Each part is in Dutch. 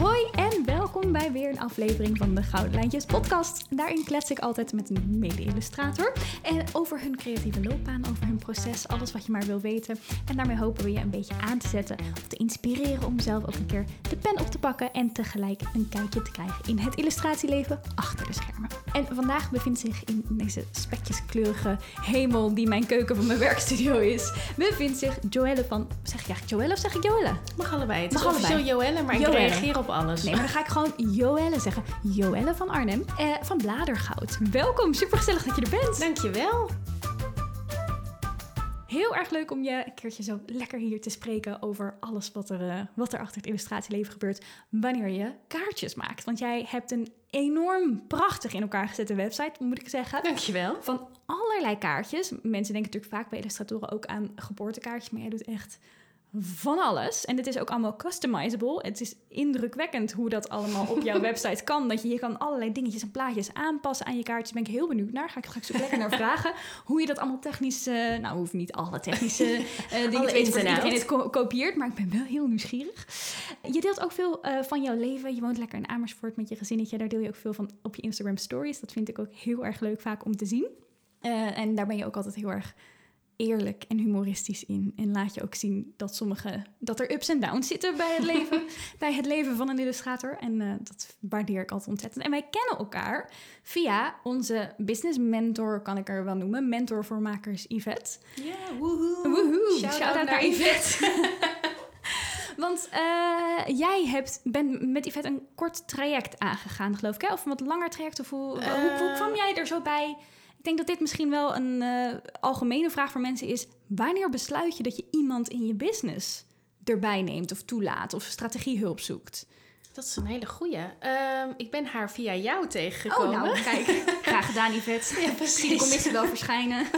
Hoi en welkom bij weer een aflevering van de Gouden Lijntjes podcast. Daarin klets ik altijd met een mede-illustrator en over hun creatieve loopbaan, over hun proces, alles wat je maar wil weten. En daarmee hopen we je een beetje aan te zetten of te inspireren om zelf ook een keer de pen op te pakken en tegelijk een kijkje te krijgen in het illustratieleven achter de schermen. En vandaag bevindt zich in deze spekjeskleurige hemel die mijn keuken van mijn werkstudio is, bevindt zich Joelle van, zeg ik eigenlijk Joelle of zeg ik Joelle? Mag allebei. Het Mag is officieel allebei. Joelle, maar Joelle. ik reageer op alles. Nee, maar dan ga ik gewoon Joelle zeggen. Joelle van Arnhem, eh, van Bladergoud. Welkom, super gezellig dat je er bent. Dankjewel. Heel erg leuk om je een keertje zo lekker hier te spreken over alles wat er, eh, wat er achter het illustratieleven gebeurt wanneer je kaartjes maakt. Want jij hebt een enorm prachtig in elkaar gezette website, moet ik zeggen. Dankjewel. Van allerlei kaartjes. Mensen denken natuurlijk vaak bij illustratoren ook aan geboortekaartjes, maar jij doet echt van alles. En het is ook allemaal customizable. Het is indrukwekkend hoe dat allemaal op jouw website kan. Dat je, je kan allerlei dingetjes en plaatjes aanpassen aan je kaartjes. Ben ik heel benieuwd naar. Ga ik straks ook lekker naar vragen. Hoe je dat allemaal technisch... eh, nou, hoef niet alle technische eh dingen Alle te weten iedereen het ko- kopieert. Maar ik ben wel heel nieuwsgierig. Je deelt ook veel eh, van jouw leven. Je woont lekker in Amersfoort met je gezinnetje. Daar deel je ook veel van op je Instagram stories. Dat vind ik ook heel erg leuk vaak om te zien. En daar ben je ook altijd heel erg eerlijk en humoristisch in. En laat je ook zien dat sommige dat er ups en downs zitten bij het leven, bij het leven van een illustrator. En eh, dat waardeer ik altijd ontzettend. En wij kennen elkaar via onze business mentor, kan ik er wel noemen, mentor voor makers Yvette. Ja, woehoe. Woehoe, Shout-out naar naar Yvette. Want eh, jij hebt, bent met Yvette een kort traject aangegaan, geloof ik. Hè? Of een wat langer traject? Of hoe, hoe, hoe Eh. kwam jij er zo bij? Ik denk dat dit misschien wel een eh, algemene vraag voor mensen is. Wanneer besluit je dat je iemand in je business erbij neemt of toelaat of strategiehulp zoekt? Dat is een hele goeie. Ehm, ik ben haar via jou tegengekomen. Oh, nou, kijk. Graag gedaan, Yvette. Ja, Zie de precies. commissie wel verschijnen.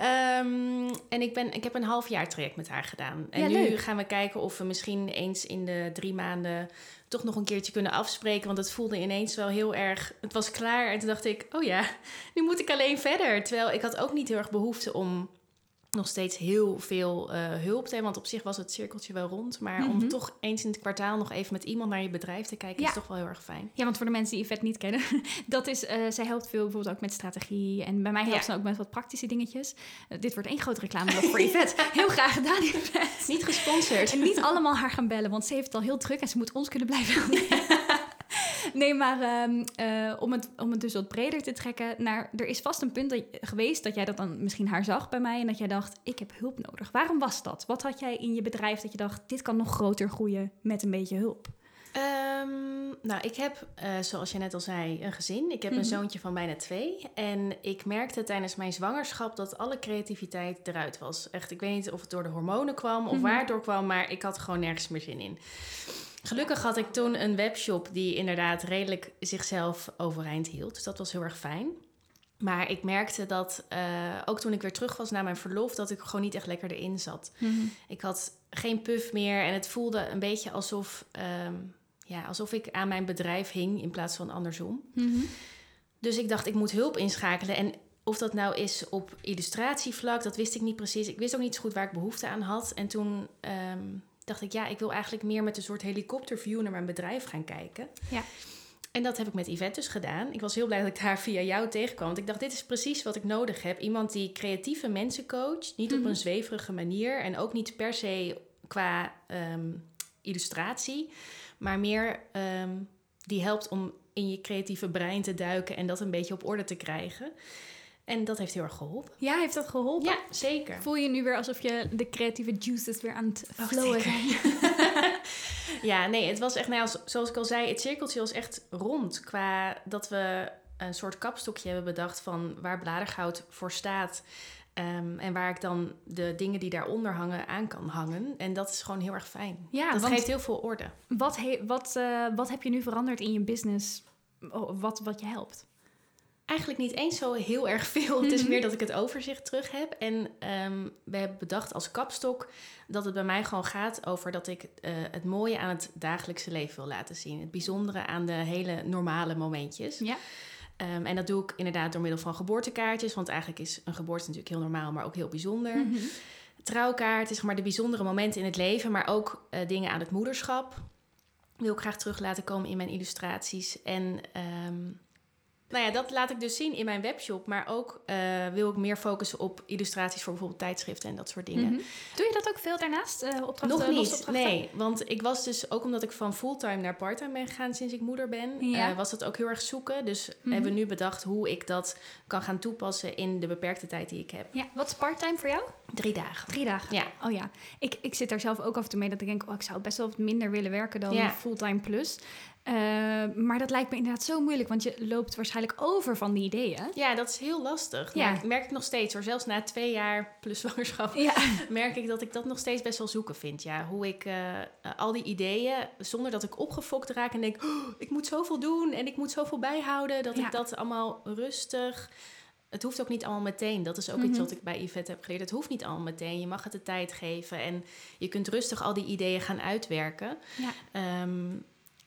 Ehm, en ik, ben, ik heb een half jaar traject met haar gedaan. En Ja, nu leuk. gaan we kijken of we misschien eens in de drie maanden toch nog een keertje kunnen afspreken. Want het voelde ineens wel heel erg. Het was klaar. En toen dacht ik, oh ja, nu moet ik alleen verder. Terwijl ik had ook niet heel erg behoefte om nog steeds heel veel eh, hulp. Want op zich was het cirkeltje wel rond. Maar Mhm. om toch eens in het kwartaal nog even met iemand naar je bedrijf te kijken, Ja. is toch wel heel erg fijn. Ja, want voor de mensen die Yvette niet kennen, dat is, eh, zij helpt veel bijvoorbeeld ook met strategie. En bij mij helpt Ja. ze ook met wat praktische dingetjes. Eh, dit wordt één grote reclameblok voor Yvette. Heel graag gedaan, Yvette. Niet gesponsord. En niet allemaal haar gaan bellen, want ze heeft het al heel druk en ze moet ons kunnen blijven. Nee, maar ehm, eh, om, het, om het dus wat breder te trekken naar... Er is vast een punt dat, geweest dat jij dat dan misschien haar zag bij mij... en dat jij dacht, ik heb hulp nodig. Waarom was dat? Wat had jij in je bedrijf dat je dacht... dit kan nog groter groeien met een beetje hulp? Ehm, nou, ik heb, eh, zoals je net al zei, een gezin. Ik heb Mhm. een zoontje van bijna twee. En ik merkte tijdens mijn zwangerschap dat alle creativiteit eruit was. Echt, ik weet niet of het door de hormonen kwam of Mhm. waar het door kwam, maar ik had gewoon nergens meer zin in. Gelukkig had ik toen een webshop die inderdaad redelijk zichzelf overeind hield. Dus dat was heel erg fijn. Maar ik merkte dat, eh, ook toen ik weer terug was na mijn verlof, dat ik gewoon niet echt lekker erin zat. Ik had geen puff meer en het voelde een beetje alsof, ehm, ja, alsof ik aan mijn bedrijf hing in plaats van andersom. Dus ik dacht, ik moet hulp inschakelen. En of dat nou is op illustratievlak, dat wist ik niet precies. Ik wist ook niet zo goed waar ik behoefte aan had. En toen ehm, dacht ik, ja, ik wil eigenlijk meer met een soort helikopterview naar mijn bedrijf gaan kijken. Ja. En dat heb ik met Yvette dus gedaan. Ik was heel blij dat ik haar via jou tegenkwam. Want ik dacht, dit is precies wat ik nodig heb. Iemand die creatieve mensen coacht. Niet op Mhm. een zweverige manier. En ook niet per se qua ehm, illustratie. Maar meer ehm, die helpt om in je creatieve brein te duiken. En dat een beetje op orde te krijgen. En dat heeft heel erg geholpen. Ja, heeft dat geholpen? Ja, zeker. Voel je nu weer alsof je de creatieve juices weer aan het Oh, flowen zijn? Ja, nee, het was echt, nou, ja, zoals ik al zei, het cirkeltje was echt rond. Qua dat we een soort kapstokje hebben bedacht van waar bladergoud voor staat. Ehm, en waar ik dan de dingen die daaronder hangen aan kan hangen. En dat is gewoon heel erg fijn. Ja, dat geeft heel veel orde. Wat, he- wat, eh, wat heb je nu veranderd in je business? Oh, Wat, wat je helpt? Eigenlijk niet eens zo heel erg veel. Het is Mhm. meer dat ik het overzicht terug heb. En ehm, we hebben bedacht als kapstok dat het bij mij gewoon gaat over dat ik eh, het mooie aan het dagelijkse leven wil laten zien. Het bijzondere aan de hele normale momentjes. Ja. Ehm, en dat doe ik inderdaad door middel van geboortekaartjes. Want eigenlijk is een geboorte natuurlijk heel normaal, maar ook heel bijzonder. Mhm. Trouwkaart is maar de bijzondere momenten in het leven, maar ook eh, dingen aan het moederschap. wil ik graag terug laten komen in mijn illustraties. En ehm, nou ja, dat laat ik dus zien in mijn webshop. Maar ook eh, wil ik meer focussen op illustraties voor bijvoorbeeld tijdschriften en dat soort dingen. Mhm. Doe je dat ook veel daarnaast? Uh, opdrachten, Nog niet, nee. Want ik was dus, ook omdat ik van fulltime naar parttime ben gegaan sinds ik moeder ben, Ja. eh, was dat ook heel erg zoeken. Dus Mhm. hebben we nu bedacht hoe ik dat kan gaan toepassen in de beperkte tijd die ik heb. Ja, wat is parttime voor jou? Drie dagen. Drie dagen. Ja. Oh ja. Ik, ik zit daar zelf ook af en toe mee dat ik denk, oh, ik zou best wel wat minder willen werken dan Ja. fulltime plus. Eh, maar dat lijkt me inderdaad zo moeilijk, want je loopt waarschijnlijk over van die ideeën. Ja, dat is heel lastig. Ja. Ja. merk ik nog steeds hoor. Zelfs na twee jaar plus zwangerschap Ja. merk ik dat ik dat nog steeds best wel zoeken vind. Ja, hoe ik eh, eh, al die ideeën, zonder dat ik opgefokt raak en denk, "Oh, ik moet zoveel doen en ik moet zoveel bijhouden, dat Ja. ik dat allemaal rustig. Het hoeft ook niet allemaal meteen. Dat is ook Mhm. iets wat ik bij Yvette heb geleerd. Het hoeft niet allemaal meteen. Je mag het de tijd geven en je kunt rustig al die ideeën gaan uitwerken. Ja. Ehm,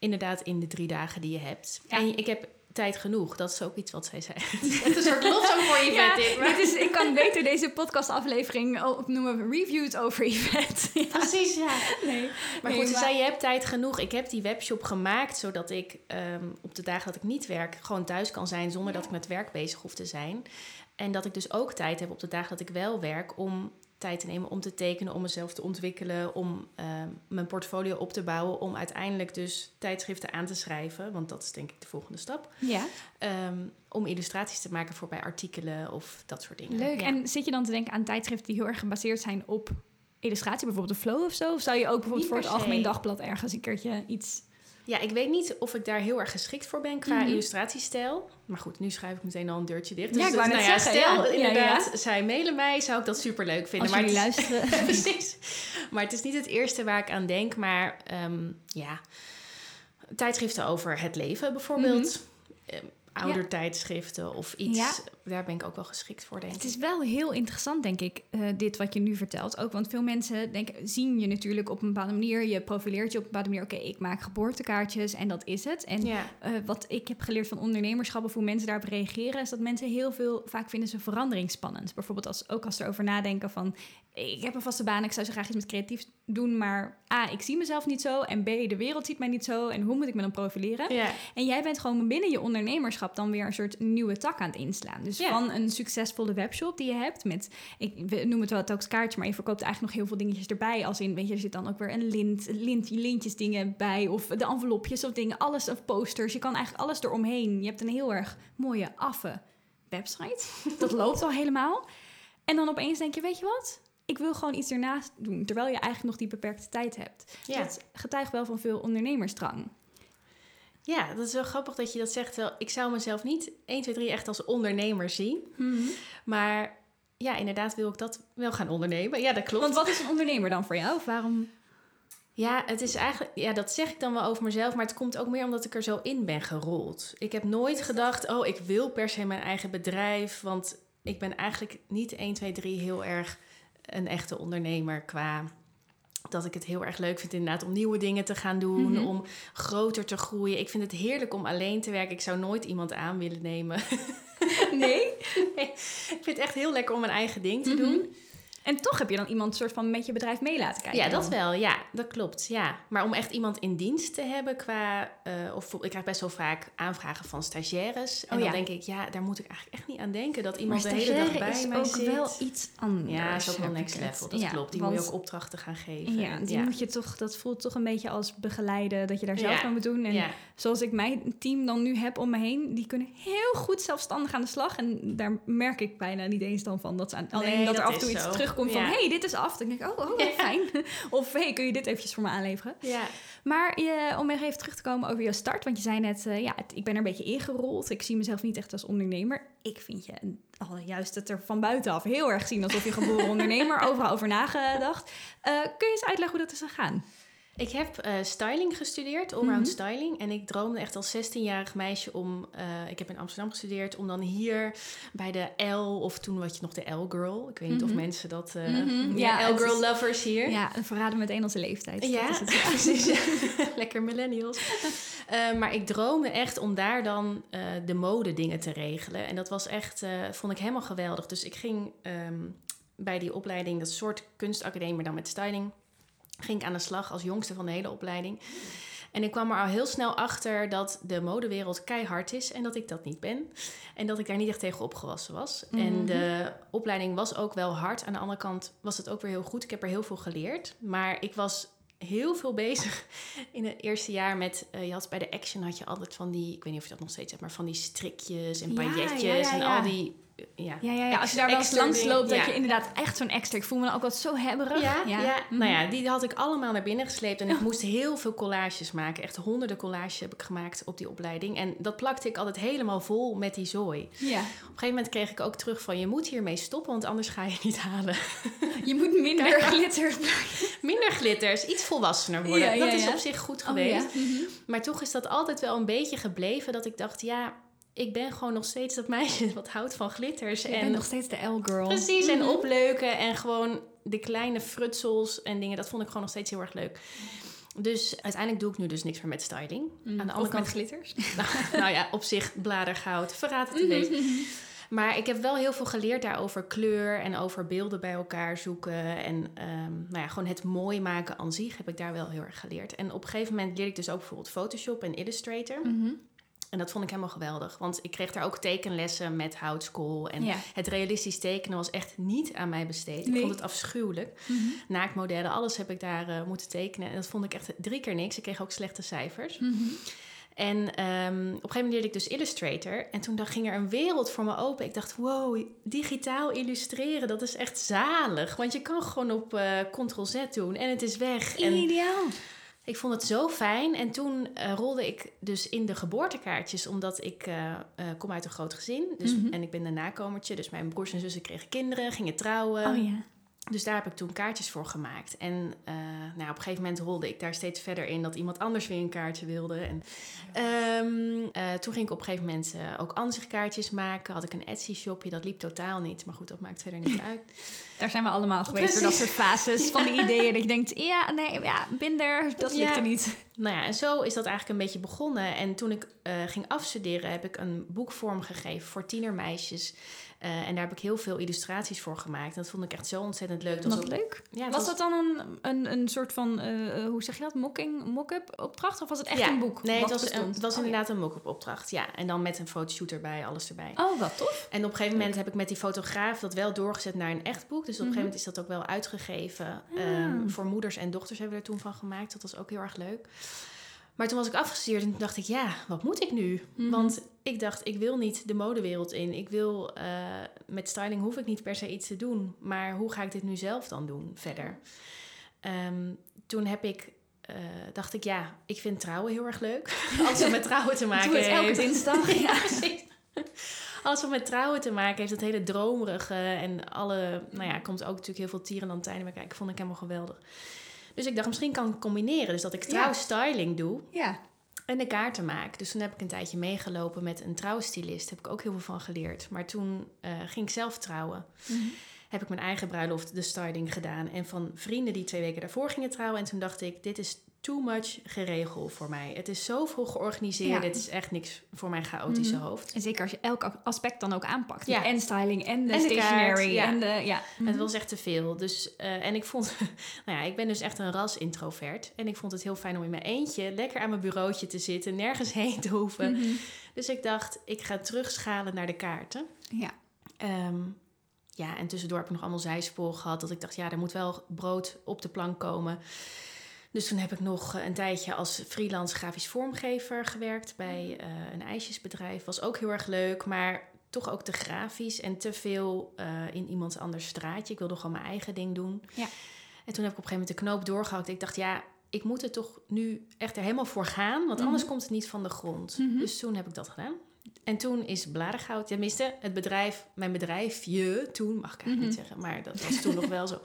inderdaad, in de drie dagen die je hebt. Ja. En ik heb tijd genoeg. Dat is ook iets wat zij zei. Het is een soort lofzang voor Yvette. Ja, dit, maar- dit is, ik kan beter deze podcastaflevering opnoemen Reviews over Yvette. Ja. Precies, ja. Nee. Maar Nee, goed, ze zei, je hebt tijd genoeg. Ik heb die webshop gemaakt zodat ik ehm, op de dagen dat ik niet werk... gewoon thuis kan zijn zonder dat ik met werk bezig hoef te zijn. En dat ik dus ook tijd heb op de dagen dat ik wel werk... om tijd te nemen om te tekenen, om mezelf te ontwikkelen... om ehm, mijn portfolio op te bouwen... om uiteindelijk dus tijdschriften aan te schrijven. Want dat is denk ik de volgende stap. Ja, Ehm, om illustraties te maken voor bij artikelen of dat soort dingen. leuk. Ja. En zit je dan te denken aan tijdschriften die heel erg gebaseerd zijn op illustratie, bijvoorbeeld de Flow of zo? Of zou je ook bijvoorbeeld voor het. Algemeen Dagblad ergens een keertje iets... Ja, ik weet niet of ik daar heel erg geschikt voor ben qua Mhm. illustratiestijl. Maar goed, nu schrijf ik meteen al een deurtje dicht. Dus, Ja, ik dus, wou nou ja, zeggen, stel ja. Inderdaad, ja. zij mailen mij, zou ik dat super leuk vinden. Als jullie het is- luisteren. Precies. Maar het is niet het eerste waar ik aan denk. Maar ehm, ja, tijdschriften over het leven bijvoorbeeld. Ehm, oudertijdschriften of iets. Ja. Daar ben ik ook wel geschikt voor, denk Het ik. is wel heel interessant, denk ik, eh, dit wat je nu vertelt. Ook want veel mensen denken, zien je natuurlijk op een bepaalde manier. Je profileert je op een bepaalde manier. Oké, ik maak geboortekaartjes en dat is het. En Ja, eh, wat ik heb geleerd van ondernemerschap of hoe mensen daarop reageren, is dat mensen heel veel, vaak vinden ze verandering spannend. Bijvoorbeeld als, ook als ze erover nadenken van, ik heb een vaste baan, ik zou zo graag iets met creatief doen, maar A, ik zie mezelf niet zo en B, de wereld ziet mij niet zo en hoe moet ik me dan profileren? En jij bent gewoon binnen je ondernemerschap dan weer een soort nieuwe tak aan het inslaan. Dus Ja. van een succesvolle webshop die je hebt met, ik we noem het wel het kaartje, maar je verkoopt eigenlijk nog heel veel dingetjes erbij. Als in, weet je, er zit dan ook weer een lint, lint lintjes dingen bij of de envelopjes of dingen, alles of posters. Je kan eigenlijk alles eromheen. Je hebt een heel erg mooie, affe website. Dat loopt al helemaal. En dan opeens denk je, weet je wat? Ik wil gewoon iets ernaast doen, terwijl je eigenlijk nog die beperkte tijd hebt. Ja. Dat getuigt wel van veel ondernemersdrang. Ja, dat is wel grappig dat je dat zegt. Wel, ik zou mezelf niet 1, 2, 3 echt als ondernemer zien. Maar ja, inderdaad wil ik dat wel gaan ondernemen. Ja, dat klopt. Want wat is een ondernemer dan voor jou? Of waarom? Ja, het is eigenlijk, ja, dat zeg ik dan wel over mezelf, maar het komt ook meer omdat ik er zo in ben gerold. Ik heb nooit gedacht, oh, ik wil per se mijn eigen bedrijf, want ik ben eigenlijk niet 1, 2, 3 heel erg een echte ondernemer qua dat ik het heel erg leuk vind inderdaad om nieuwe dingen te gaan doen, Mhm. om groter te groeien. Ik vind het heerlijk om alleen te werken. Ik zou nooit iemand aan willen nemen. Nee. ik vind het echt heel lekker om mijn eigen ding te Mhm. doen. En toch heb je dan iemand soort van met je bedrijf mee laten kijken. Ja, dat dan? wel. Ja, dat klopt. Ja. Maar om echt iemand in dienst te hebben qua... eh, of ik krijg best wel vaak aanvragen van stagiaires. En Oh, dan ja. denk ik, ja, daar moet ik eigenlijk echt niet aan denken. Dat iemand de hele dag bij is mij ook zit. wel iets anders. ja, is ook wel next level. Dat Ja, klopt. Die want- moet je ook opdrachten gaan geven. Ja, die moet je toch, dat voelt toch een beetje als begeleiden, dat je daar zelf aan moet doen. En zoals ik mijn team dan nu heb om me heen, die kunnen heel goed zelfstandig aan de slag. En daar merk ik bijna niet eens dan van. Dat ze aan, alleen Nee, dat er dat af en toe iets zo. Terugkomt van, hey, dit is af. Dan denk ik, oh, oh fijn. of hey, kun je dit eventjes voor me aanleveren? ja. Maar je, om even terug te komen over je start, want je zei net, eh, ja, het- ik ben er een beetje ingerold. Ik zie mezelf niet echt als ondernemer. Ik vind je al juist het er van buitenaf heel erg zien alsof je geboren ondernemer, overal over nagedacht. Eh, kun je eens uitleggen hoe dat is gegaan? Ik heb eh, styling gestudeerd, allround Mhm. styling. En ik droomde echt als 16-jarig meisje om... eh, ik heb in Amsterdam gestudeerd, om dan hier bij de L... Of toen wat je nog de L-girl. Ik weet niet Mhm. of mensen dat... Mhm. Ja, Ja, L-girl lovers hier. Ja, verraden meteen onze leeftijd. Ja, Dat is het. precies. Lekker millennials. Maar ik droomde echt om daar dan de mode dingen te regelen. En dat was echt, vond ik helemaal geweldig. Dus ik ging ehm, bij die opleiding, dat soort kunstacademie, maar dan met styling. Ging ik aan de slag als jongste van de hele opleiding. En ik kwam er al heel snel achter dat de modewereld keihard is en dat ik dat niet ben. En dat ik daar niet echt tegen opgewassen was. En Mhm. de opleiding was ook wel hard. Aan de andere kant was het ook weer heel goed. Ik heb er heel veel geleerd. Maar ik was heel veel bezig in het eerste jaar met... eh, je had bij de Action had je altijd van die... Ik weet niet of je dat nog steeds hebt, maar van die strikjes en pailletjes ja, ja, en al die... Ja, Ja, ja, ja. Als je daar wel eens langs loopt, dat je inderdaad echt zo'n extra... Ik voel me dan ook wat zo hebberig. Ja, ja. Mhm. nou ja, die had ik allemaal naar binnen gesleept. En ik moest heel veel collages maken. Echt honderden collages heb ik gemaakt op die opleiding. En dat plakte ik altijd helemaal vol met die zooi. Op Ja. een gegeven moment kreeg ik ook terug van... je moet hiermee stoppen, want anders ga je niet halen. Je moet minder glitter. Minder glitters, iets volwassener worden. Dat is op zich goed Oh, geweest. Mhm. Maar toch is dat altijd wel een beetje gebleven... dat ik dacht, ja, ik ben gewoon nog steeds dat meisje... wat houdt van glitters. Je en bent nog steeds de L-girl. Precies, en Mhm. opleuken en gewoon de kleine frutsels en dingen, dat vond ik gewoon nog steeds heel erg leuk. Dus uiteindelijk doe ik nu dus niks meer met styling. Mm. Aan de Of andere kant, glitters. nou, nou ja, op zich bladergoud, verraad het een Mhm. Maar ik heb wel heel veel geleerd daarover kleur en over beelden bij elkaar zoeken. En ehm, nou ja, gewoon het mooi maken aan zich heb ik daar wel heel erg geleerd. En op een gegeven moment leerde ik dus ook bijvoorbeeld Photoshop en Illustrator. Mhm. En dat vond ik helemaal geweldig. Want ik kreeg daar ook tekenlessen met houtskool. En Ja. het realistisch tekenen was echt niet aan mij besteed. Ik vond het afschuwelijk. Mhm. Naaktmodellen, alles heb ik daar eh, moeten tekenen. En dat vond ik echt drie keer niks. Ik kreeg ook slechte cijfers. Mhm. En ehm, op een gegeven moment leerde ik dus Illustrator. En toen dan ging er een wereld voor me open. Ik dacht, wow, digitaal illustreren, dat is echt zalig. Want je kan gewoon op eh Ctrl-Z doen en het is weg. En Ideaal. Ik vond het zo fijn. En toen eh, rolde ik dus in de geboortekaartjes, omdat ik eh, eh, kom uit een groot gezin. Dus, Mhm. En ik ben een nakomertje. Dus mijn broers en zussen kregen kinderen, gingen trouwen. Oh ja. Dus daar heb ik toen kaartjes voor gemaakt. En nou, op een gegeven moment rolde ik daar steeds verder in dat iemand anders weer een kaartje wilde. En ehm, eh, toen ging ik op een gegeven moment eh, ook ansichtkaartjes maken. Had ik een Etsy-shopje, dat liep totaal niet. Maar goed, dat maakt verder niet uit. Daar zijn we allemaal geweest door dat soort fases van de ideeën. Dat je denkt, ja, nee, ja, binder, dat lukt er niet. Nou ja, en zo is dat eigenlijk een beetje begonnen. En toen ik eh, ging afstuderen, heb ik een boek vormgegeven voor tienermeisjes. Eh, en daar heb ik heel veel illustraties voor gemaakt. Dat vond ik echt zo ontzettend leuk. Dat ook- leuk. Ja, was dat dan een, een, een soort van, eh, hoe zeg je dat, mocking, mock-up opdracht? Of was het echt Ja, een boek? Nee, het was, een, het was Oh, inderdaad een mock-up opdracht. Ja, en dan met een fotoshoot erbij, alles erbij. Oh, wat tof. En op een gegeven moment heb ik met die fotograaf dat wel doorgezet naar een echt boek. Dus op een Mhm. gegeven moment is dat ook wel uitgegeven. Ah. Ehm, voor moeders en dochters hebben we er toen van gemaakt. Dat was ook heel erg leuk. Maar toen was ik afgestudeerd en toen dacht ik, ja, wat moet ik nu? Mhm. Want ik dacht, ik wil niet de modewereld in. Ik wil, eh, met styling hoef ik niet per se iets te doen. Maar hoe ga ik dit nu zelf dan doen verder? Ehm, toen heb ik, eh, dacht ik, ja, ik vind trouwen heel erg leuk. Als het met trouwen te maken Doe het elke heeft. dinsdag. Ja, precies. Als het met trouwen te maken heeft, het hele dromerige en alle, nou ja, komt ook natuurlijk heel veel tierenlantijnen bij kijken. Vond ik helemaal geweldig. Dus ik dacht, misschien kan ik combineren. Dus dat ik trouwstyling doe Ja. en de kaarten maak. Dus toen heb ik een tijdje meegelopen met een trouwstylist. Heb ik ook heel veel van geleerd. Maar toen eh, ging ik zelf trouwen. Mhm. Heb ik mijn eigen bruiloft, de styling gedaan. En van vrienden die twee weken daarvoor gingen trouwen. En toen dacht ik, dit is too much geregel voor mij. Het is zoveel georganiseerd. Ja. Dit is echt niks voor mijn chaotische Mhm. hoofd. En zeker als je elk aspect dan ook aanpakt. Ja. En styling en de En stationery. ja. En de, ja. Het Mhm. was echt te veel. Dus, eh, en ik vond, nou ja, ik ben dus echt een ras introvert. En ik vond het heel fijn om in mijn eentje lekker aan mijn bureautje te zitten, nergens heen te hoeven. Mhm. Dus ik dacht, ik ga terugschalen naar de kaarten. Ja. Ehm, ja, en tussendoor heb ik nog allemaal zijsporen gehad. Dat ik dacht, ja, er moet wel brood op de plank komen. Dus toen heb ik nog eh, een tijdje als freelance grafisch vormgever gewerkt bij eh, een ijsjesbedrijf. Was ook heel erg leuk, maar toch ook te grafisch en te veel eh, in iemands anders straatje. Ik wilde gewoon mijn eigen ding doen. Ja. En toen heb ik op een gegeven moment de knoop doorgehakt. Ik dacht, ja, ik moet er toch nu echt er helemaal voor gaan, want Mhm. anders komt het niet van de grond. Mhm. Dus toen heb ik dat gedaan. En toen is Bladergoud, tenminste het bedrijf, mijn bedrijfje toen, mag ik eigenlijk Mhm. niet zeggen, maar dat was toen nog wel zo.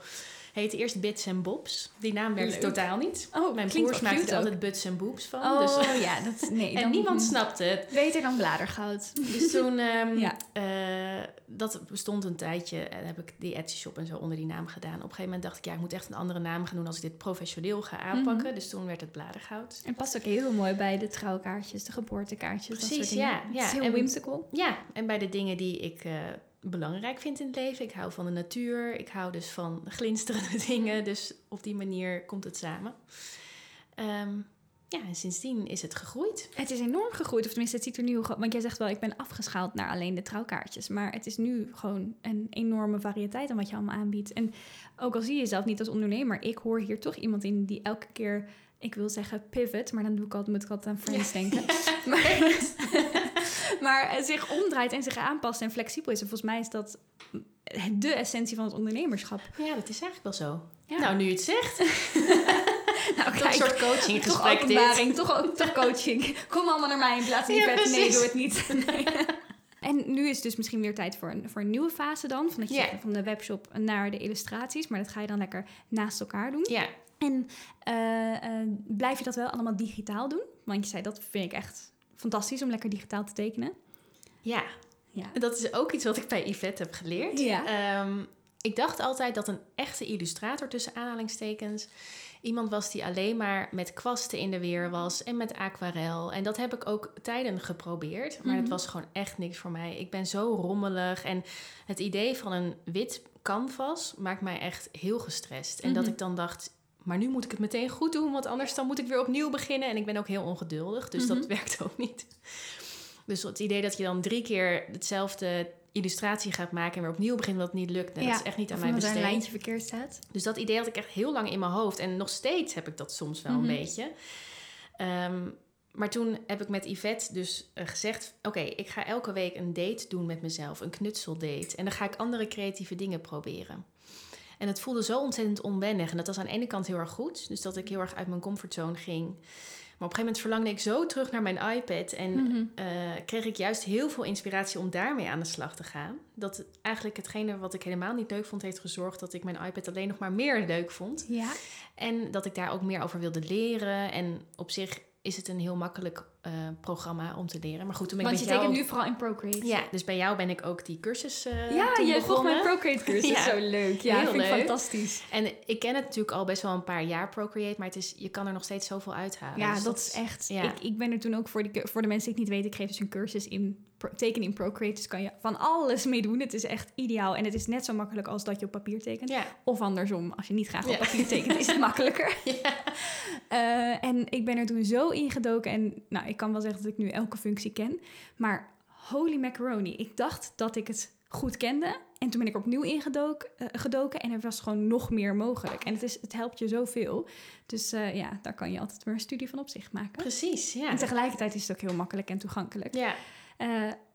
Heette eerst Bits and Bobs. Die naam werkte Leuk. totaal niet. Oh, Mijn broers maakten er altijd Buts en Boobs van. Oh Dus, ja, dat, nee. en niemand snapte het. Beter dan bladergoud. Dus toen, Ja. eh, dat bestond een tijdje, en heb ik die Etsy shop en zo onder die naam gedaan. Op een gegeven moment dacht ik, ja, ik moet echt een andere naam gaan doen als ik dit professioneel ga aanpakken. Mhm. Dus toen werd het Bladergoud. En past ook heel mooi bij de trouwkaartjes, de geboortekaartjes. dat Precies, soort dingen. ja, Het ja. is heel En- whimsical. Ja, en bij de dingen die ik eh, belangrijk vind in het leven. Ik hou van de natuur. Ik hou dus van glinsterende dingen. Dus op die manier komt het samen. Ehm, ja, en sindsdien is het gegroeid. Het is enorm gegroeid, of tenminste, het ziet er nu... Want jij zegt wel, ik ben afgeschaald naar alleen de trouwkaartjes. Maar het is nu gewoon een enorme variëteit aan wat je allemaal aanbiedt. En ook al zie je jezelf niet als ondernemer... ik hoor hier toch iemand in die elke keer... Ik wil zeggen pivot, maar dan doe ik altijd, moet ik altijd aan Friends denken. Maar, maar eh, zich omdraait en zich aanpast en flexibel is. En volgens mij is dat de essentie van het ondernemerschap. Ja, dat is eigenlijk wel zo. Ja. Nou, nu je het zegt. Nou, Toch een soort coaching toch openbaring, toch, ook- toch coaching. Kom allemaal naar mij in plaats van Ja, Yvette. Nee, doe het niet. Nee. En nu is het dus misschien weer tijd voor een, voor een nieuwe fase dan. Van, dat je Ja. van de webshop naar de illustraties. Maar dat ga je dan lekker naast elkaar doen. Ja, En eh, eh, blijf je dat wel allemaal digitaal doen? Want je zei, dat vind ik echt fantastisch om lekker digitaal te tekenen. ja. Ja. Dat is ook iets wat ik bij Yvette heb geleerd. Ja. Ehm, ik dacht altijd dat een echte illustrator tussen aanhalingstekens iemand was die alleen maar met kwasten in de weer was en met aquarel. En dat heb ik ook tijden geprobeerd, maar Mhm. het was gewoon echt niks voor mij. Ik ben zo rommelig en het idee van een wit canvas maakt mij echt heel gestrest. En dat Mhm. ik dan dacht, maar nu moet ik het meteen goed doen, want anders dan moet ik weer opnieuw beginnen. En ik ben ook heel ongeduldig, dus dat Mhm. werkt ook niet. Dus het idee dat je dan drie keer hetzelfde illustratie gaat maken en weer opnieuw begint omdat het niet lukt, dat is echt niet aan mij besteed. een lijntje verkeerd staat. Dus dat idee had ik echt heel lang in mijn hoofd. En nog steeds heb ik dat soms wel Mhm. een beetje. Ehm, maar toen heb ik met Yvette dus eh, gezegd... oké, ik ga elke week een date doen met mezelf. Een knutseldate. En dan ga ik andere creatieve dingen proberen. En het voelde zo ontzettend onwennig. En dat was aan de ene kant heel erg goed. Dus dat ik heel erg uit mijn comfortzone ging. Maar op een gegeven moment verlangde ik zo terug naar mijn iPad. En Mhm. eh, kreeg ik juist heel veel inspiratie om daarmee aan de slag te gaan. Dat eigenlijk hetgene wat ik helemaal niet leuk vond, heeft gezorgd dat ik mijn iPad alleen nog maar meer leuk vond. Ja. En dat ik daar ook meer over wilde leren. En op zich is het een heel makkelijk eh, programma om te leren. Maar goed, toen ben ik Want je jou... tekent nu vooral in Procreate. Ja, dus bij jou ben ik ook die cursus eh Ja, je volgt mijn Procreate cursus. Ja. Zo leuk. Ja, Heel vind ik leuk. fantastisch. En ik ken het natuurlijk al best wel een paar jaar Procreate, maar het is, je kan er nog steeds zoveel uithalen. Ja, Dus dat is echt. ja. Ik, ik ben er toen ook voor, die, voor de mensen die het niet weten, ik geef dus een cursus in tekenen in Procreate. Dus kan je van alles mee doen. Het is echt ideaal. En het is net zo makkelijk als dat je op papier tekent. Ja, Of andersom, als je niet graag op Ja. papier tekent, is het makkelijker. ja. Eh, en ik ben er toen zo ingedoken. En nou, ik kan wel zeggen dat ik nu elke functie ken. Maar holy macaroni. Ik dacht dat ik het goed kende. En toen ben ik opnieuw ingedoken eh, gedoken en er was gewoon nog meer mogelijk. En het, is, het helpt je zoveel. Dus eh, ja, daar kan je altijd weer een studie van op zich maken. precies. Ja. En tegelijkertijd is het ook heel makkelijk en toegankelijk. ja. Eh,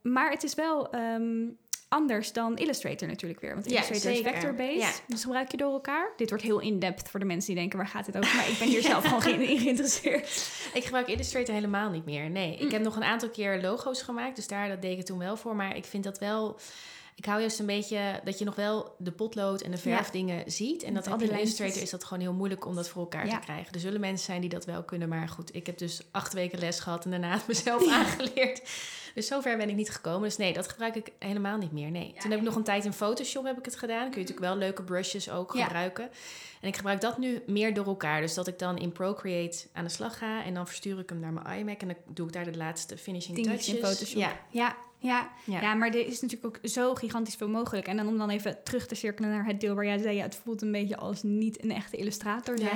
maar het is wel ehm, anders dan Illustrator natuurlijk weer. Want Ja, Illustrator is vector-based. Ja. Dus gebruik je door elkaar. Dit wordt heel in-depth voor de mensen die denken, waar gaat dit over? Maar ik ben hier zelf gewoon geen- in geïnteresseerd. Ik gebruik Illustrator helemaal niet meer. Nee, ik heb nog een aantal keer logo's gemaakt, dus daar dat deed ik het toen wel voor. Maar ik vind dat wel. Ik hou juist een beetje dat je nog wel de potlood en de verfdingen ziet. En dat die in. Illustrator is dat gewoon heel moeilijk om dat voor elkaar Ja. te krijgen. Er zullen mensen zijn die dat wel kunnen, maar goed, ik heb dus acht weken les gehad en daarna het mezelf aangeleerd. Dus zover ben ik niet gekomen. Dus nee, dat gebruik ik helemaal niet meer. Nee. Toen heb ik nog een tijd in Photoshop heb ik het gedaan. Kun je natuurlijk wel leuke brushes ook gebruiken. En ik gebruik dat nu meer door elkaar. Dus dat ik dan in Procreate aan de slag ga en dan verstuur ik hem naar mijn iMac en dan doe ik daar de laatste finishing touches. in Photoshop. Ja, Ja, ja, ja. ja. maar er is natuurlijk ook zo gigantisch veel mogelijk. En dan om dan even terug te cirkelen naar het deel waar jij zei... Ja, het voelt een beetje als niet een echte illustrator Ja.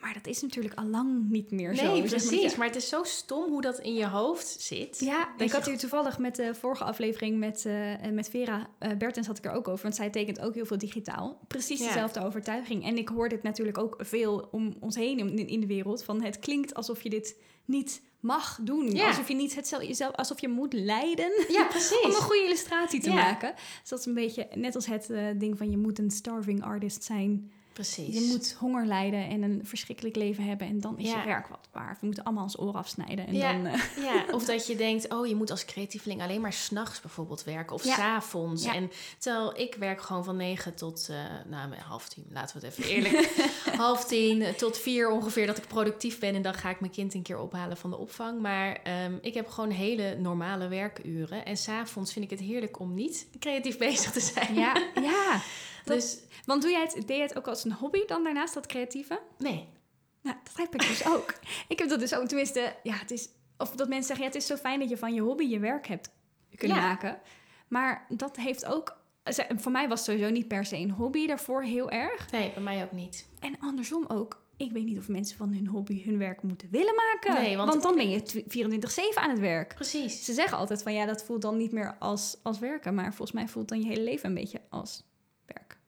Maar dat is natuurlijk al lang niet meer zo. Nee, Zeg maar dat precies. Maar het is zo stom hoe dat in je hoofd zit. Ja, ik had hier toevallig met de vorige aflevering met, eh, met Vera eh Bertens had ik er ook over. Want zij tekent ook heel veel digitaal. Precies Ja. dezelfde overtuiging. En ik hoor dit natuurlijk ook veel om ons heen in, in de wereld. Van het klinkt alsof je dit niet mag doen. Ja. Alsof je niet het jezelf, alsof je moet lijden Ja, om een goede illustratie te Ja. maken. Dus dat is een beetje net als het eh, ding van je moet een starving artist zijn. Precies. Je moet honger lijden en een verschrikkelijk leven hebben. En dan is Ja. je werk wat waard. We moeten allemaal ons oor afsnijden. En Ja. dan, eh, Ja, of dat je denkt, oh, je moet als creatieveling alleen maar s'nachts bijvoorbeeld werken. Of Ja. s s'avonds. En terwijl ik werk gewoon van negen tot, eh nou, half tien, laten we het even eerlijk. half tien tot vier ongeveer dat ik productief ben. En dan ga ik mijn kind een keer ophalen van de opvang. Maar ehm, ik heb gewoon hele normale werkuren. En s'avonds vind ik het heerlijk om niet creatief bezig te zijn. ja, ja. Dat- Dus Want doe jij het, deed je het ook als een hobby dan daarnaast, dat creatieve? nee. Nou, dat heb ik dus ook. Ik heb dat dus ook, tenminste, ja, het is... Of dat mensen zeggen, ja, het is zo fijn dat je van je hobby je werk hebt kunnen Ja. maken. Maar dat heeft ook... Voor mij was het sowieso niet per se een hobby daarvoor heel erg. Nee, bij mij ook niet. En andersom ook. Ik weet niet of mensen van hun hobby hun werk moeten willen maken. Nee, want- want dan ben je tw- 24-7 aan het werk. Precies. Ze zeggen altijd van ja, dat voelt dan niet meer als, als werken. Maar volgens mij voelt dan je hele leven een beetje als.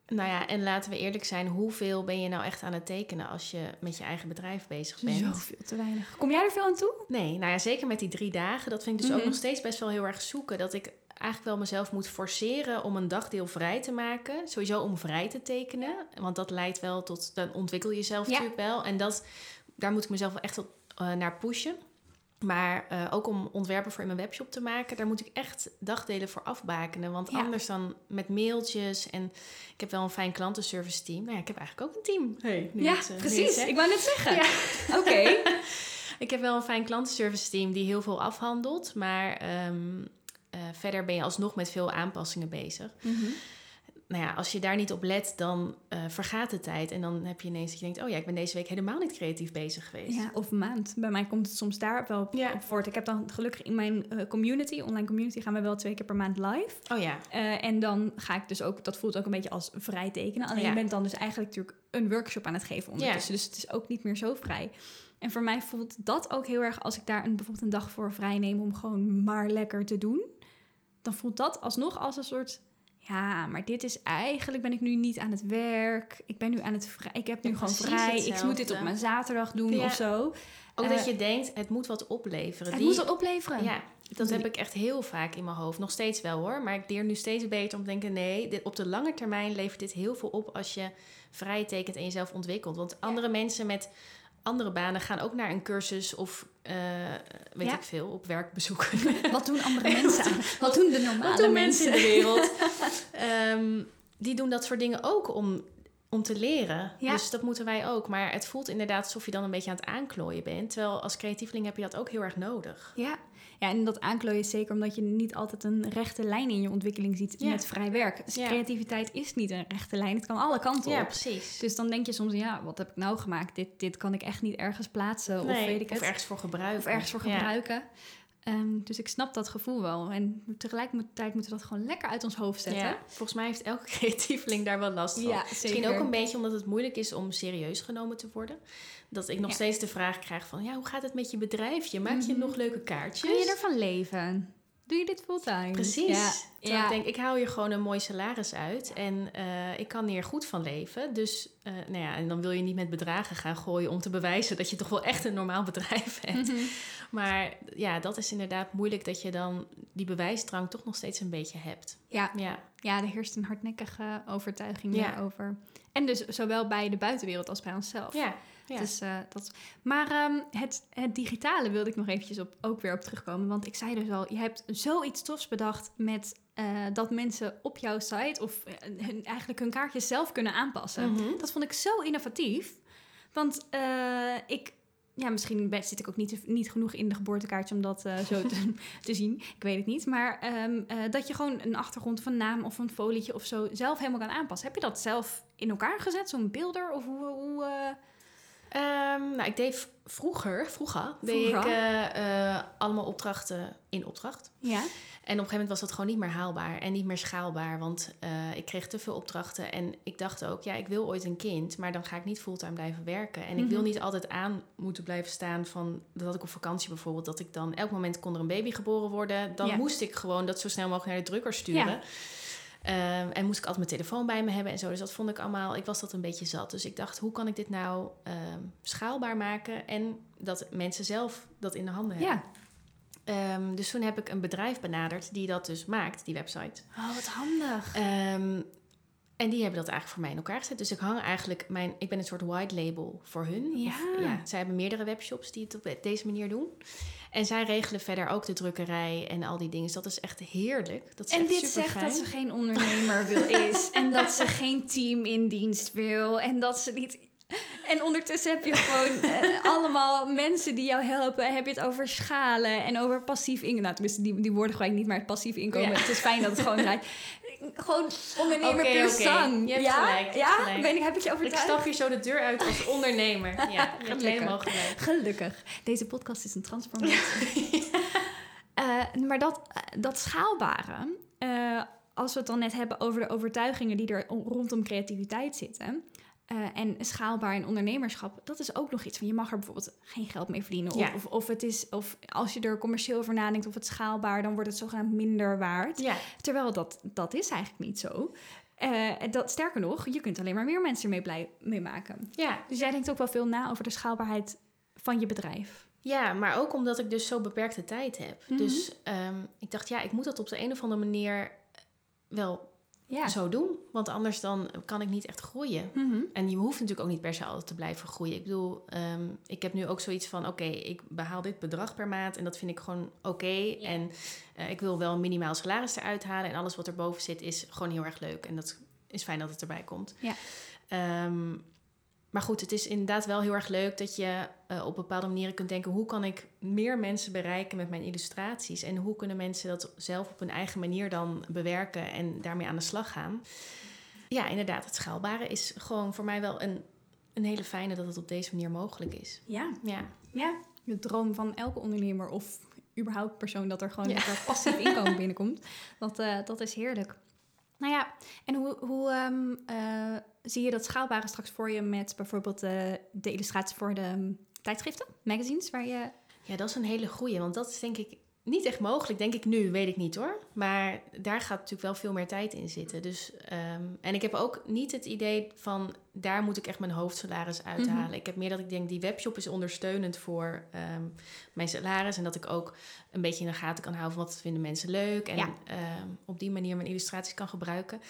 Nou ja, en laten we eerlijk zijn, hoeveel ben je nou echt aan het tekenen als je met je eigen bedrijf bezig bent? Zoveel te weinig. Kom jij er veel aan toe? Nee, nou ja, zeker met die drie dagen. Dat vind ik dus ook Mhm. nog steeds best wel heel erg zoeken. Dat ik eigenlijk wel mezelf moet forceren om een dagdeel vrij te maken. Sowieso om vrij te tekenen. Want dat leidt wel tot, dan ontwikkel je jezelf Ja. natuurlijk wel. En dat, daar moet ik mezelf wel echt op, eh, naar pushen. Maar eh, ook om ontwerpen voor in mijn webshop te maken, daar moet ik echt dagdelen voor afbakenen. Want Ja. anders dan met mailtjes en ik heb wel een fijn klantenservice team. Nou ja, ik heb eigenlijk ook een team. Hey, ja, het, eh, het precies. Ik wou net zeggen. Ja. Oké. Ik heb wel een fijn klantenservice team die heel veel afhandelt. Maar ehm, eh, verder ben je alsnog met veel aanpassingen bezig. Mhm. Nou ja, als je daar niet op let, dan eh, vergaat de tijd. En dan heb je ineens dat je denkt... oh ja, ik ben deze week helemaal niet creatief bezig geweest. Ja, of maand. Bij mij komt het soms daar wel op, Ja. op voort. Ik heb dan gelukkig in mijn eh, community, online community, gaan we wel twee keer per maand live. Oh ja, Eh, en dan ga ik dus ook, dat voelt ook een beetje als vrij tekenen. Alleen Ja. je bent dan dus eigenlijk natuurlijk een workshop aan het geven ondertussen. Dus het is ook niet meer zo vrij. En voor mij voelt dat ook heel erg als ik daar een, bijvoorbeeld een dag voor vrij neem om gewoon maar lekker te doen. Dan voelt dat alsnog als een soort. Ja, maar dit is eigenlijk ben ik nu niet aan het werk. Ik ben nu aan het vrij. Ik heb nu Ja, gewoon vrij. Ik moet dit op mijn zaterdag doen Ja. of zo. ook Eh, dat je denkt, het moet wat opleveren. Het Die- moet wat opleveren. Ja, dat heb ik echt heel vaak in mijn hoofd. Nog steeds wel hoor. Maar ik leer nu steeds beter om te denken... nee, dit, op de lange termijn levert dit heel veel op... als je vrij tekent en jezelf ontwikkelt. Want andere mensen met andere banen gaan ook naar een cursus... of eh, weet Ja. ik veel, op werkbezoek. Wat doen andere mensen? aan? Wat doen de normale doen mensen? in de wereld? Ehm, die doen dat soort dingen ook om, om te leren. Ja. Dus dat moeten wij ook. Maar het voelt inderdaad alsof je dan een beetje aan het aanklooien bent. Terwijl als creatieveling heb je dat ook heel erg nodig. Ja. Ja, en dat aanklooien is zeker omdat je niet altijd een rechte lijn in je ontwikkeling ziet Ja. met vrij werk. Dus Ja. creativiteit is niet een rechte lijn, het kan alle kanten Ja, op. precies. Dus dan denk je soms, ja, wat heb ik nou gemaakt? Dit, dit kan ik echt niet ergens plaatsen of weet ik het. of ergens voor gebruiken. Of ergens voor gebruiken. Ehm, dus ik snap dat gevoel wel. En tegelijkertijd moeten we dat gewoon lekker uit ons hoofd zetten. Ja, volgens mij heeft elke creatieveling daar wel last van. Ja, Misschien ook een beetje omdat het moeilijk is om serieus genomen te worden. Dat ik nog Ja. steeds de vraag krijg van... ja, hoe gaat het met je bedrijfje? Maak je Mhm. nog leuke kaartjes? Kun je ervan leven? Doe je dit fulltime? Precies. Ja. Ik denk, ik haal hier gewoon een mooi salaris uit. En eh, ik kan hier goed van leven. Dus, eh, nou ja, en dan wil je niet met bedragen gaan gooien... om te bewijzen dat je toch wel echt een normaal bedrijf hebt. Mhm. Maar ja, dat is inderdaad moeilijk... dat je dan die bewijsdrang toch nog steeds een beetje hebt. ja, Ja, Ja, er heerst een hardnekkige overtuiging Ja. daarover. En dus zowel bij de buitenwereld als bij onszelf. ja, ja. Dus, eh, dat, maar ehm, het, het digitale wilde ik nog eventjes op, ook weer op terugkomen. Want ik zei dus al, je hebt zoiets tofs bedacht met eh, dat mensen op jouw site of eh, hun, eigenlijk hun kaartjes zelf kunnen aanpassen. Mhm. Dat vond ik zo innovatief. Want ik, ja, misschien zit ik ook niet, niet genoeg in de geboortekaartje om dat zo te, te zien. Ik weet het niet. Maar ehm, eh, dat je gewoon een achtergrond een naam of een folietje of zo zelf helemaal kan aanpassen. Heb je dat zelf in elkaar gezet, zo'n beelder? Of hoe... hoe Ehm, nou, ik deed vroeger, vroeger, deed ik eh, eh, allemaal opdrachten in opdracht. Ja. En op een gegeven moment was dat gewoon niet meer haalbaar en niet meer schaalbaar. Want eh, ik kreeg te veel opdrachten. En ik dacht ook, ja, ik wil ooit een kind, maar dan ga ik niet fulltime blijven werken. En ik wil Mhm. niet altijd aan moeten blijven staan van dat ik op vakantie bijvoorbeeld, dat ik dan elk moment kon er een baby geboren worden. Dan Ja. moest ik gewoon dat zo snel mogelijk naar de drukker sturen. Ja. Ehm, en moest ik altijd mijn telefoon bij me hebben en zo. Dus dat vond ik allemaal, ik was dat een beetje zat. Dus ik dacht, hoe kan ik dit nou ehm, schaalbaar maken en dat mensen zelf dat in de handen hebben. Ja. Ehm, dus toen heb ik een bedrijf benaderd die dat dus maakt, die website. Oh, wat handig. En die hebben dat eigenlijk voor mij in elkaar gezet. Dus ik hang eigenlijk mijn, ik ben een soort white label voor hun. Ja. Of, ja, zij hebben meerdere webshops die het op deze manier doen. En zij regelen verder ook de drukkerij en al die dingen. Dus dat is echt heerlijk. Dat is En echt dit zegt dat ze geen ondernemer wil is. En dat ze geen team in dienst wil. En dat ze niet... En ondertussen heb je gewoon eh, allemaal mensen die jou helpen. Heb je het over schalen en over passief inkomen. Nou, tenminste, die, die woorden gebruik ik niet, maar het passief inkomen. Ja. Het is fijn dat het gewoon draait. Gewoon ondernemer per oké. zang. Je hebt ja? gelijk, je ja? hebt gelijk. Ben ik, heb ik je Ik overtuigd? stap hier zo de deur uit als ondernemer. Ja, je hebt Gelukkig. helemaal gelijk. Gelukkig. Deze podcast is een transformatie. Eh, maar dat, eh, dat schaalbare, eh, als we het dan net hebben over de overtuigingen die er rondom creativiteit zitten. Eh, en schaalbaar in ondernemerschap, dat is ook nog iets van je mag er bijvoorbeeld geen geld mee verdienen. Of, Ja. of, of het is, of als je er commercieel over nadenkt of het schaalbaar, dan wordt het zogenaamd minder waard. Ja, Terwijl dat, dat is eigenlijk niet zo. En dat, sterker nog, je kunt alleen maar meer mensen mee, blij, mee maken. ja. Dus jij denkt ook wel veel na over de schaalbaarheid van je bedrijf. Ja, maar ook omdat ik dus zo beperkte tijd heb. Mhm. Dus ehm, ik dacht, ja, ik moet dat op de een of andere manier wel Ja. zo doen. Want anders dan kan ik niet echt groeien. Mhm. En je hoeft natuurlijk ook niet per se altijd te blijven groeien. Ik bedoel, ehm, ik heb nu ook zoiets van... oké, ik behaal dit bedrag per maand en dat vind ik gewoon oké. En eh, ik wil wel een minimaal salaris eruit halen... en alles wat erboven zit is gewoon heel erg leuk. En dat is fijn dat het erbij komt. Ja. Ehm, maar goed, het is inderdaad wel heel erg leuk dat je eh, op bepaalde manieren kunt denken... hoe kan ik meer mensen bereiken met mijn illustraties? En hoe kunnen mensen dat zelf op hun eigen manier dan bewerken... en daarmee aan de slag gaan? Ja, inderdaad, het schaalbare is gewoon voor mij wel een, een hele fijne... dat het op deze manier mogelijk is. Ja. Ja, ja, de droom van elke ondernemer of überhaupt persoon dat er gewoon Ja. passief inkomen binnenkomt. Dat, eh, dat is heerlijk. Nou ja, en hoe, hoe ehm, eh, zie je dat schaalbare straks voor je met bijvoorbeeld eh, de illustratie voor de ehm, tijdschriften, magazines, waar je... Ja, dat is een hele goeie. Want dat is denk ik niet echt mogelijk. Denk ik nu, weet ik niet hoor. Maar daar gaat natuurlijk wel veel meer tijd in zitten. Dus, ehm, en ik heb ook niet het idee van... daar moet ik echt mijn hoofdsalaris uithalen. Mhm. Ik heb meer dat ik denk, die webshop is ondersteunend voor ehm, mijn salaris. En dat ik ook een beetje in de gaten kan houden... van wat vinden mensen leuk. En Ja. ehm, op die manier mijn illustraties kan gebruiken.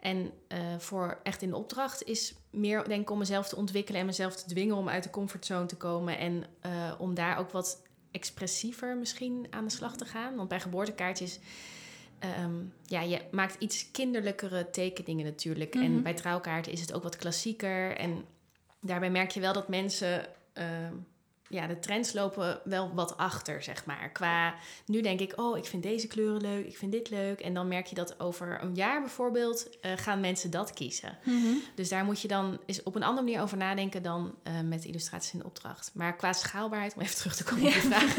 En eh, voor echt in de opdracht is meer denk ik om mezelf te ontwikkelen en mezelf te dwingen om uit de comfortzone te komen. En eh, om daar ook wat expressiever misschien aan de slag te gaan. Want bij geboortekaartjes, ehm, ja, je maakt iets kinderlijkere tekeningen natuurlijk. Mhm. En bij trouwkaarten is het ook wat klassieker. En daarbij merk je wel dat mensen... ehm, ja, de trends lopen wel wat achter, zeg maar. Qua, nu denk ik, oh, ik vind deze kleuren leuk, ik vind dit leuk. En dan merk je dat over een jaar bijvoorbeeld eh, gaan mensen dat kiezen. Dus daar moet je dan eens op een andere manier over nadenken dan eh, met illustraties in de opdracht. Maar qua schaalbaarheid, om even terug te komen op je vraag.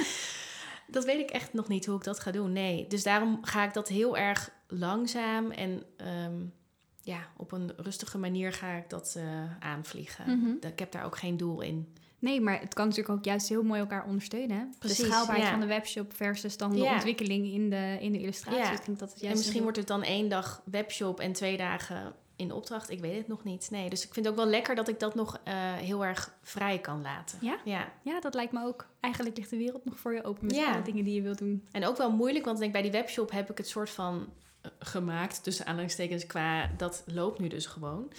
dat weet ik echt nog niet hoe ik dat ga doen. Nee. Dus daarom ga ik dat heel erg langzaam en ehm, ja, op een rustige manier ga ik dat eh, aanvliegen. Mhm. Ik heb daar ook geen doel in. Nee, maar het kan natuurlijk ook juist heel mooi elkaar ondersteunen. hè? Precies, de schaalbaarheid ja. van de webshop versus dan de Ja. ontwikkeling in de, in de illustratie. Ja. Ik denk dat het En juist misschien wordt het dan één dag webshop en twee dagen in opdracht. Ik weet het nog niet. Nee, dus ik vind het ook wel lekker dat ik dat nog eh, heel erg vrij kan laten. Ja? Ja. Ja, dat lijkt me ook. Eigenlijk ligt de wereld nog voor je open met Ja. alle dingen die je wilt doen. En ook wel moeilijk, want ik denk bij die webshop heb ik het soort van eh, gemaakt, tussen aanhalingstekens, qua dat loopt nu dus gewoon.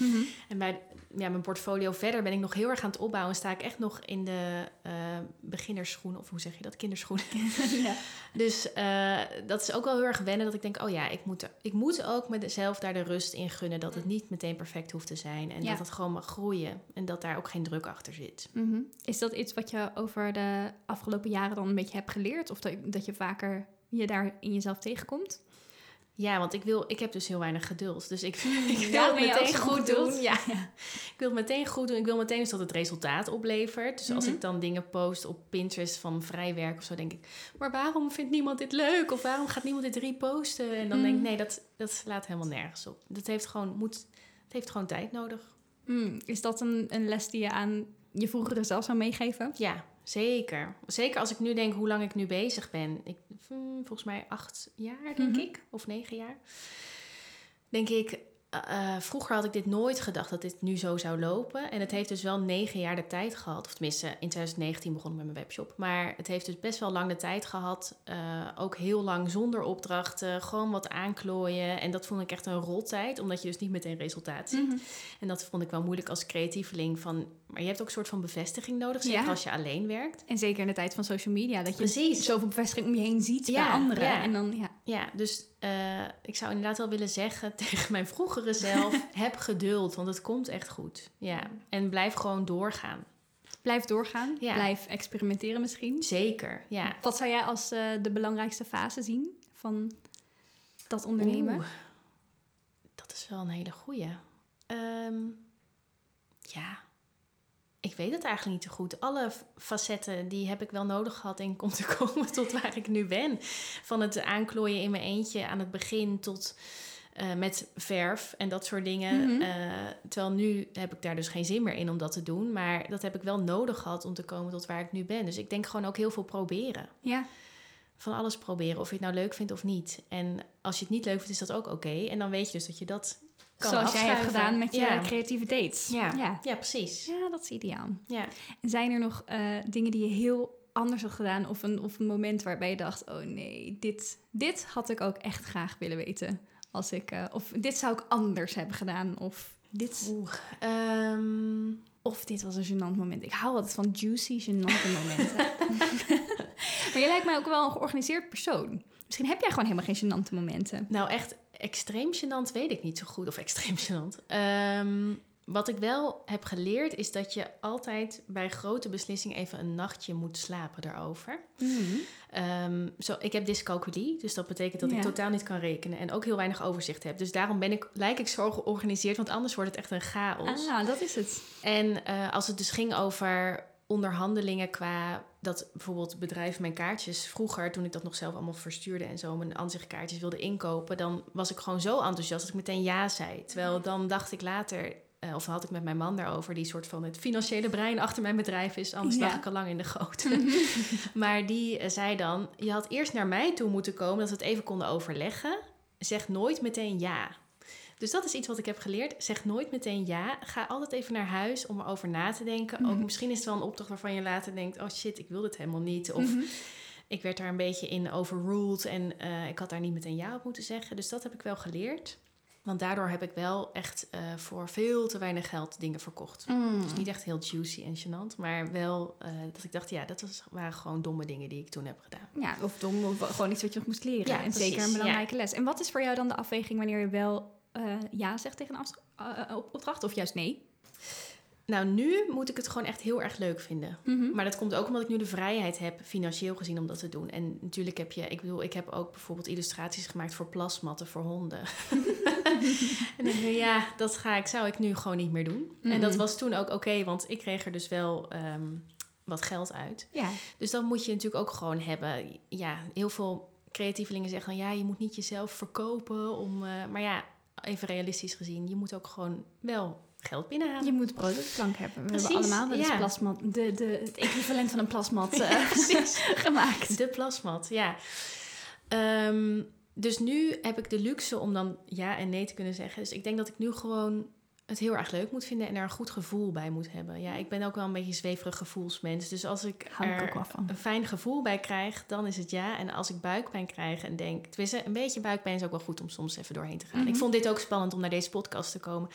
En bij ja, mijn portfolio verder ben ik nog heel erg aan het opbouwen. Sta ik echt nog in de eh beginnerschoenen, of hoe zeg je dat, kinderschoenen. ja. Dus eh, dat is ook wel heel erg wennen dat ik denk, oh ja, ik moet, ik moet ook mezelf daar de rust in gunnen dat het niet meteen perfect hoeft te zijn. En Ja. dat het gewoon mag groeien en dat daar ook geen druk achter zit. Mhm. Is dat iets wat je over de afgelopen jaren dan een beetje hebt geleerd? Of dat, dat je vaker je daar in jezelf tegenkomt? Ja, want ik, wil, ik heb dus heel weinig geduld. Dus ik, ik wil Ja, het meteen goed doen. Ja. Ik wil het meteen goed doen. Ik wil meteen dus dat het resultaat oplevert. Dus als Mhm. ik dan dingen post op Pinterest van vrij werk of zo, denk ik... Maar waarom vindt niemand dit leuk? Of waarom gaat niemand dit reposten? En dan denk ik, Mhm. nee, dat, dat slaat helemaal nergens op. Dat heeft gewoon, moet, het heeft gewoon tijd nodig. Mm, is dat een, een les die je aan je vroegere zelf zou meegeven? Ja, zeker. Zeker als ik nu denk hoe lang ik nu bezig ben. Ik, hmm, volgens mij acht jaar, denk Mhm. ik. Of negen jaar. Denk ik, eh, eh, vroeger had ik dit nooit gedacht dat dit nu zo zou lopen. En het heeft dus wel negen jaar de tijd gehad. Of tenminste, in 2019 begon ik met mijn webshop. Maar het heeft dus best wel lang de tijd gehad. eh, ook heel lang zonder opdrachten. Gewoon wat aanklooien. En dat vond ik echt een roltijd. Omdat je dus niet meteen resultaat ziet. Mhm. En dat vond ik wel moeilijk als creatieveling. Van, maar je hebt ook een soort van bevestiging nodig. Zeker Ja. als je alleen werkt. En zeker in de tijd van social media, dat je Precies. zoveel bevestiging om je heen ziet bij Ja, anderen. ja. En dan, ja. Ja, dus eh, ik zou inderdaad wel willen zeggen tegen mijn vroegere zelf: heb geduld, want het komt echt goed. Ja, en blijf gewoon doorgaan. Blijf doorgaan, blijf experimenteren misschien. Zeker, ja. Wat zou jij als eh, de belangrijkste fase zien van dat ondernemen? Oeh, dat is wel een hele goeie. Ehm, ja, ik weet het eigenlijk niet zo goed. Alle facetten die heb ik wel nodig gehad en om te komen tot waar ik nu ben. Van het aanklooien in mijn eentje aan het begin tot uh, met verf en dat soort dingen. Mhm. Uh, terwijl nu heb ik daar dus geen zin meer in om dat te doen. Maar dat heb ik wel nodig gehad om te komen tot waar ik nu ben. Dus ik denk gewoon ook heel veel proberen. Ja. Van alles proberen, of je het nou leuk vindt of niet. En als je het niet leuk vindt, is dat ook oké. En dan weet je dus dat je dat kan Zoals jij hebt gedaan met je ja. creatieve dates. Ja. ja. ja, precies. Ja, dat is ideaal. Ja. En zijn er nog eh, dingen die je heel anders had gedaan? Of een, of een moment waarbij je dacht, oh nee, dit, dit had ik ook echt graag willen weten. Als ik, eh, of dit zou ik anders hebben gedaan. Of dit, Oeh. ehm, of dit was een gênant moment. Ik hou altijd van juicy, gênante momenten. maar je lijkt mij ook wel een georganiseerd persoon. Misschien heb jij gewoon helemaal geen gênante momenten. nou, echt extreem gênant weet ik niet zo goed. Of extreem gênant. Ehm, wat ik wel heb geleerd is dat je altijd bij grote beslissingen even een nachtje moet slapen daarover. Ehm, zo, ik heb dyscalculie, dus dat betekent dat Ja. ik totaal niet kan rekenen en ook heel weinig overzicht heb. Dus daarom ben ik, lijk ik zo georganiseerd, want anders wordt het echt een chaos. Ah, dat is het. En eh, als het dus ging over onderhandelingen qua dat bijvoorbeeld bedrijf mijn kaartjes vroeger, toen ik dat nog zelf allemaal verstuurde en zo, mijn aanzichtkaartjes wilde inkopen, dan was ik gewoon zo enthousiast dat ik meteen ja zei. Terwijl dan dacht ik later, eh, of had ik met mijn man daarover, die soort van het financiële brein achter mijn bedrijf is, anders Ja. lag ik al lang in de goot. maar die eh, zei dan, je had eerst naar mij toe moeten komen, dat we het even konden overleggen. Zeg nooit meteen ja. Dus dat is iets wat ik heb geleerd. Zeg nooit meteen ja. Ga altijd even naar huis om erover na te denken. Ook Mhm. misschien is het wel een opdracht waarvan je later denkt: oh shit, ik wil dit helemaal niet. Of Mhm. ik werd daar een beetje in overruled en eh, ik had daar niet meteen ja op moeten zeggen. Dus dat heb ik wel geleerd. Want daardoor heb ik wel echt eh, voor veel te weinig geld dingen verkocht. Mm. Dus niet echt heel juicy en gênant, maar wel eh, dat ik dacht, ja, dat was, waren gewoon domme dingen die ik toen heb gedaan. Ja, of dom, of gewoon iets wat je nog moest leren. Ja, en precies, zeker een belangrijke les. En wat is voor jou dan de afweging wanneer je wel eh, ja zegt tegen een eh, eh, op- opdracht of juist nee? Nou, nu moet ik het gewoon echt heel erg leuk vinden. Mhm. Maar dat komt ook omdat ik nu de vrijheid heb, financieel gezien, om dat te doen. En natuurlijk heb je, ik bedoel, ik heb ook bijvoorbeeld illustraties gemaakt voor plasmatten voor honden. en ik denk, ja, dat ga ik, zou ik nu gewoon niet meer doen. En dat Mhm. was toen ook oké, want ik kreeg er dus wel ehm, wat geld uit. Ja, Dus dat moet je natuurlijk ook gewoon hebben. Ja, heel veel creatievelingen zeggen dan, ja, je moet niet jezelf verkopen. Om, maar ja, even realistisch gezien, je moet ook gewoon wel geld binnenhalen. je moet brood op de plank hebben. We Precies, hebben allemaal wel eens ja. plasmat, de, de, het equivalent van een plasmat eh, precies. gemaakt. De plasmat, ja. Ehm, dus nu heb ik de luxe om dan ja en nee te kunnen zeggen. Dus ik denk dat ik nu gewoon het heel erg leuk moet vinden en er een goed gevoel bij moet hebben. Ja, ik ben ook wel een beetje zweverig gevoelsmens. Dus als ik Hou er een fijn gevoel bij krijg, dan is het ja. En als ik buikpijn krijg en denk... Tenminste, een beetje buikpijn is ook wel goed om soms even doorheen te gaan. Mhm. Ik vond dit ook spannend om naar deze podcast te komen.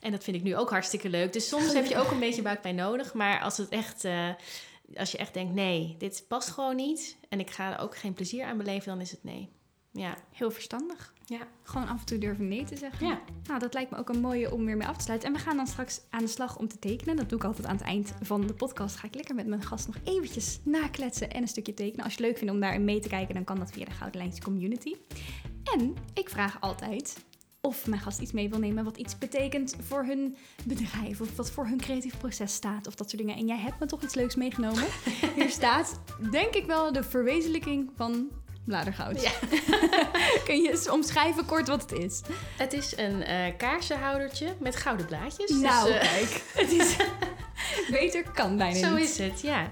En dat vind ik nu ook hartstikke leuk. Dus soms heb je ook een beetje buikpijn nodig. Maar als het echt... eh, als je echt denkt, nee, dit past gewoon niet... en ik ga er ook geen plezier aan beleven, dan is het nee. Ja, Heel verstandig. Ja. Gewoon af en toe durven nee te zeggen. Ja. Nou, dat lijkt me ook een mooie om weer mee af te sluiten. En we gaan dan straks aan de slag om te tekenen. Dat doe ik altijd aan het eind van de podcast. Ga ik lekker met mijn gast nog eventjes nakletsen en een stukje tekenen. Als je het leuk vindt om daarin mee te kijken, dan kan dat via de Gouden Lijntjes Community. En ik vraag altijd of mijn gast iets mee wil nemen wat iets betekent voor hun bedrijf. Of wat voor hun creatief proces staat. Of dat soort dingen. En jij hebt me toch iets leuks meegenomen. Hier staat, denk ik wel, de verwezenlijking van bladergoud. Ja. Kun je eens omschrijven kort wat het is? Het is een eh kaarsenhoudertje met gouden blaadjes. Nou, Dus, eh, kijk. Het is... Beter kan bijna Zo niet. is het, ja.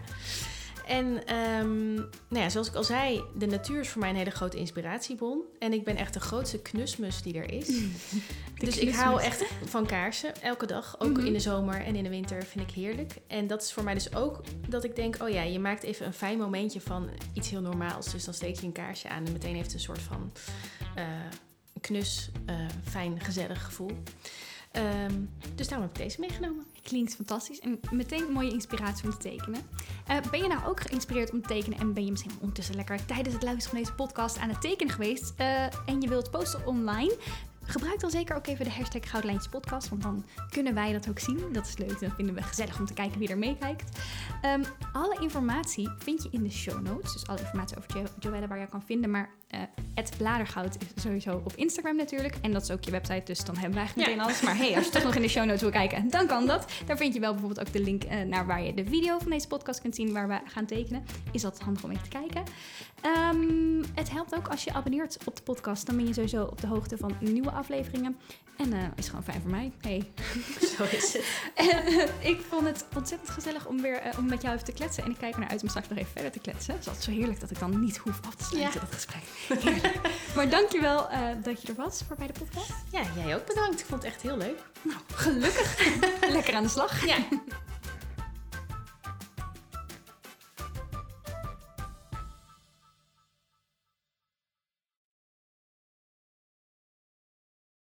En ehm, nou ja, zoals ik al zei, de natuur is voor mij een hele grote inspiratiebron. En ik ben echt de grootste knusmus die er is. dus ik hou echt van kaarsen, elke dag. Ook Mhm. in de zomer en in de winter vind ik heerlijk. En dat is voor mij dus ook dat ik denk, oh ja, je maakt even een fijn momentje van iets heel normaals. Dus dan steek je een kaarsje aan en meteen heeft het een soort van eh, knus, eh, fijn, gezellig gevoel. Ehm, dus daarom heb ik deze meegenomen. Klinkt fantastisch en meteen een mooie inspiratie om te tekenen. Eh, ben je nou ook geïnspireerd om te tekenen en ben je misschien ondertussen lekker tijdens het luisteren van deze podcast aan het tekenen geweest eh, en je wilt posten online? gebruik dan zeker ook even de hashtag Goudlijntjes podcast, want dan kunnen wij dat ook zien. Dat is leuk, dan vinden we gezellig om te kijken wie er meekijkt. Ehm, alle informatie vind je in de show notes, dus alle informatie over jo Joelle waar je kan vinden, maar uh, het Bladergoud is sowieso op Instagram natuurlijk. En dat is ook je website, dus dan hebben we eigenlijk meteen alles. Maar hey, als je toch nog in de show notes wil kijken, dan kan dat. Daar vind je wel bijvoorbeeld ook de link uh, naar waar je de video van deze podcast kunt zien waar we gaan tekenen. Is dat handig om even te kijken. Um, het helpt ook als je abonneert op de podcast. Dan ben je sowieso op de hoogte van nieuwe afleveringen. En uh, is gewoon fijn voor mij. Hey. Zo is het. ik vond het ontzettend gezellig om weer uh, om met jou even te kletsen. En ik kijk er naar uit om straks nog even verder te kletsen. Het is altijd zo heerlijk dat ik dan niet hoef af te sluiten, ja. dat gesprek. maar dankjewel uh, dat je er was voor bij de podcast. Ja, jij ook bedankt. Ik vond het echt heel leuk. Nou, gelukkig. Lekker aan de slag. Ja.